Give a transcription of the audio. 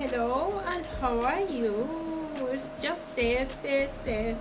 Hello, and how are you? It's just this, this, this.